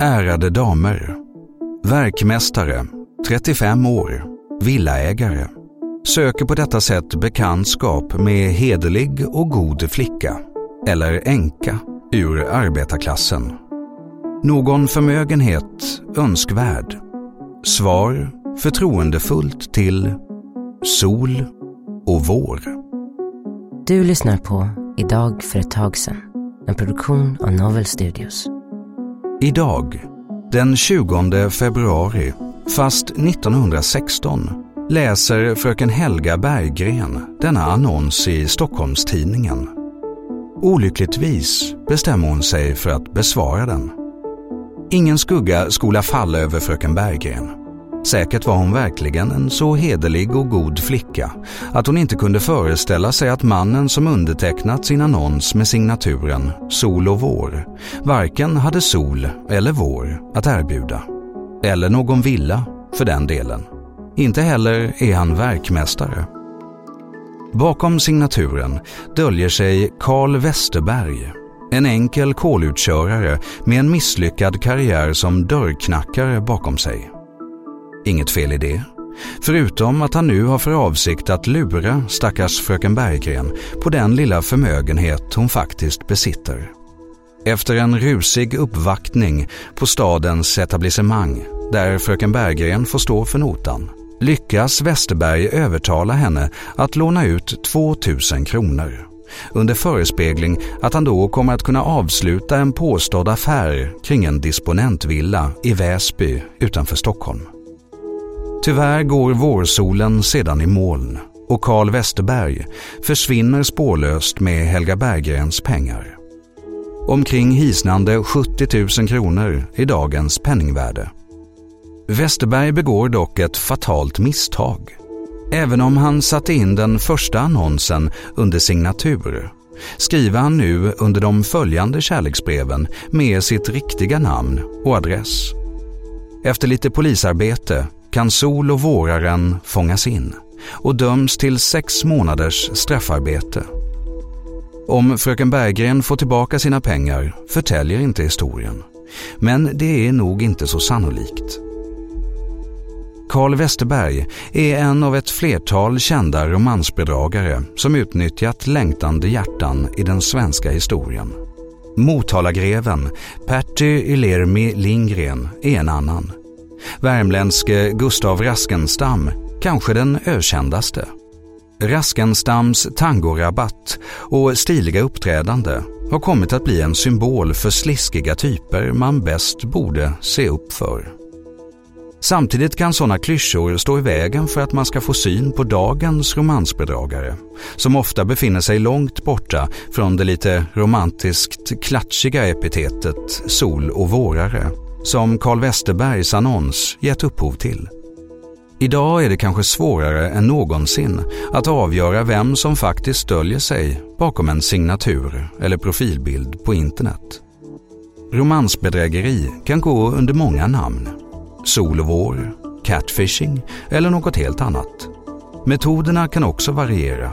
Ärade damer. Verkmästare, 35 år, villaägare. Söker på detta sätt bekantskap med hederlig och god flicka, eller änka, ur arbetarklassen. Någon förmögenhet önskvärd. Svar förtroendefullt till sol och vår. Du lyssnar på Idag för ett tag sedan. En produktion av Novel Studios. Idag, den 20 februari, fast 1916, läser fröken Helga Berggren denna annons i Stockholms-Tidningen. Olyckligtvis bestämmer hon sig för att besvara den. Ingen skugga skola falla över fröken Berggren. Säkert var hon verkligen en så hederlig och god flicka att hon inte kunde föreställa sig att mannen som undertecknat sin annons med signaturen Sol och vår varken hade sol eller vår att erbjuda. Eller någon villa för den delen. Inte heller är han verkmästare. Bakom signaturen döljer sig Carl Westerberg, en enkel kolutkörare med en misslyckad karriär som dörrknackare bakom sig. Inget fel i det. Förutom att han nu har för avsikt att lura stackars fröken Berggren på den lilla förmögenhet hon faktiskt besitter. Efter en rusig uppvaktning på stadens etablissemang, där fröken Berggren får stå för notan, lyckas Westerberg övertala henne att låna ut 2000 kronor under förespegling att han då kommer att kunna avsluta en påstådd affär kring en disponentvilla i Väsby utanför Stockholm. Tyvärr går vårsolen sedan i moln och Carl Westerberg försvinner spårlöst med Helga Berggrens pengar. Omkring hisnande 70 000 kronor i dagens penningvärde. Westerberg begår dock ett fatalt misstag. Även om han satte in den första annonsen under signatur skriver han nu under de följande kärleksbreven med sitt riktiga namn och adress. Efter lite polisarbete kan sol och våraren fångas in och döms till sex månaders straffarbete. Om fröken Berggren får tillbaka sina pengar förtäljer inte historien. Men det är nog inte så sannolikt. Carl Westerberg är en av ett flertal kända romansbedragare som utnyttjat längtande hjärtan i den svenska historien. Motalagreven Pertti Ylermi Lindgren är en annan. Värmländske Gustav Raskenstam, kanske den ökändaste. Raskenstams tangorabatt och stiliga uppträdande har kommit att bli en symbol för sliskiga typer man bäst borde se upp för. Samtidigt kan sådana klyschor stå i vägen för att man ska få syn på dagens romansbedragare, som ofta befinner sig långt borta från det lite romantiskt klatschiga epitetet sol och vårare, som Carl Westerbergs annons gett upphov till. Idag är det kanske svårare än någonsin att avgöra vem som faktiskt döljer sig bakom en signatur eller profilbild på internet. Romansbedrägeri kan gå under många namn sol och vår, catfishing eller något helt annat. Metoderna kan också variera.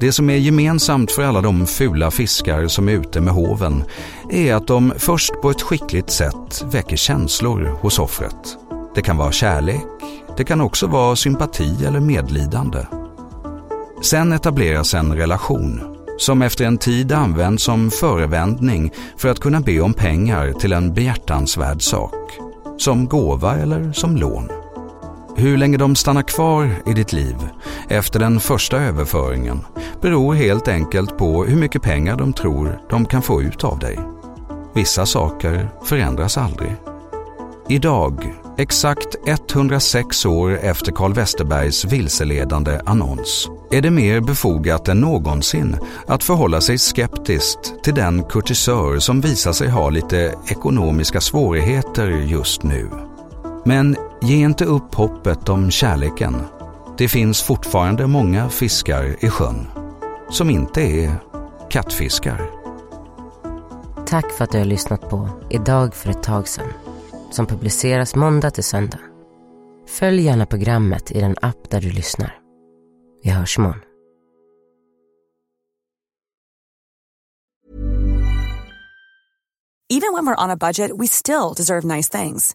Det som är gemensamt för alla de fula fiskar som är ute med hoven är att de först på ett skickligt sätt väcker känslor hos offret. Det kan vara kärlek, det kan också vara sympati eller medlidande. Sen etableras en relation som efter en tid används som förevändning för att kunna be om pengar till en behjärtansvärd sak som gåva eller som lån. Hur länge de stannar kvar i ditt liv efter den första överföringen beror helt enkelt på hur mycket pengar de tror de kan få ut av dig. Vissa saker förändras aldrig. Idag Exakt 106 år efter Carl Westerbergs vilseledande annons är det mer befogat än någonsin att förhålla sig skeptiskt till den kurtisör som visar sig ha lite ekonomiska svårigheter just nu. Men ge inte upp hoppet om kärleken. Det finns fortfarande många fiskar i sjön som inte är kattfiskar. Tack för att du har lyssnat på Idag för ett tag sedan som publiceras måndag till söndag. Följ gärna programmet i den app där du lyssnar. Vi hörs imorgon. Even when we're on a budget we still deserve nice things.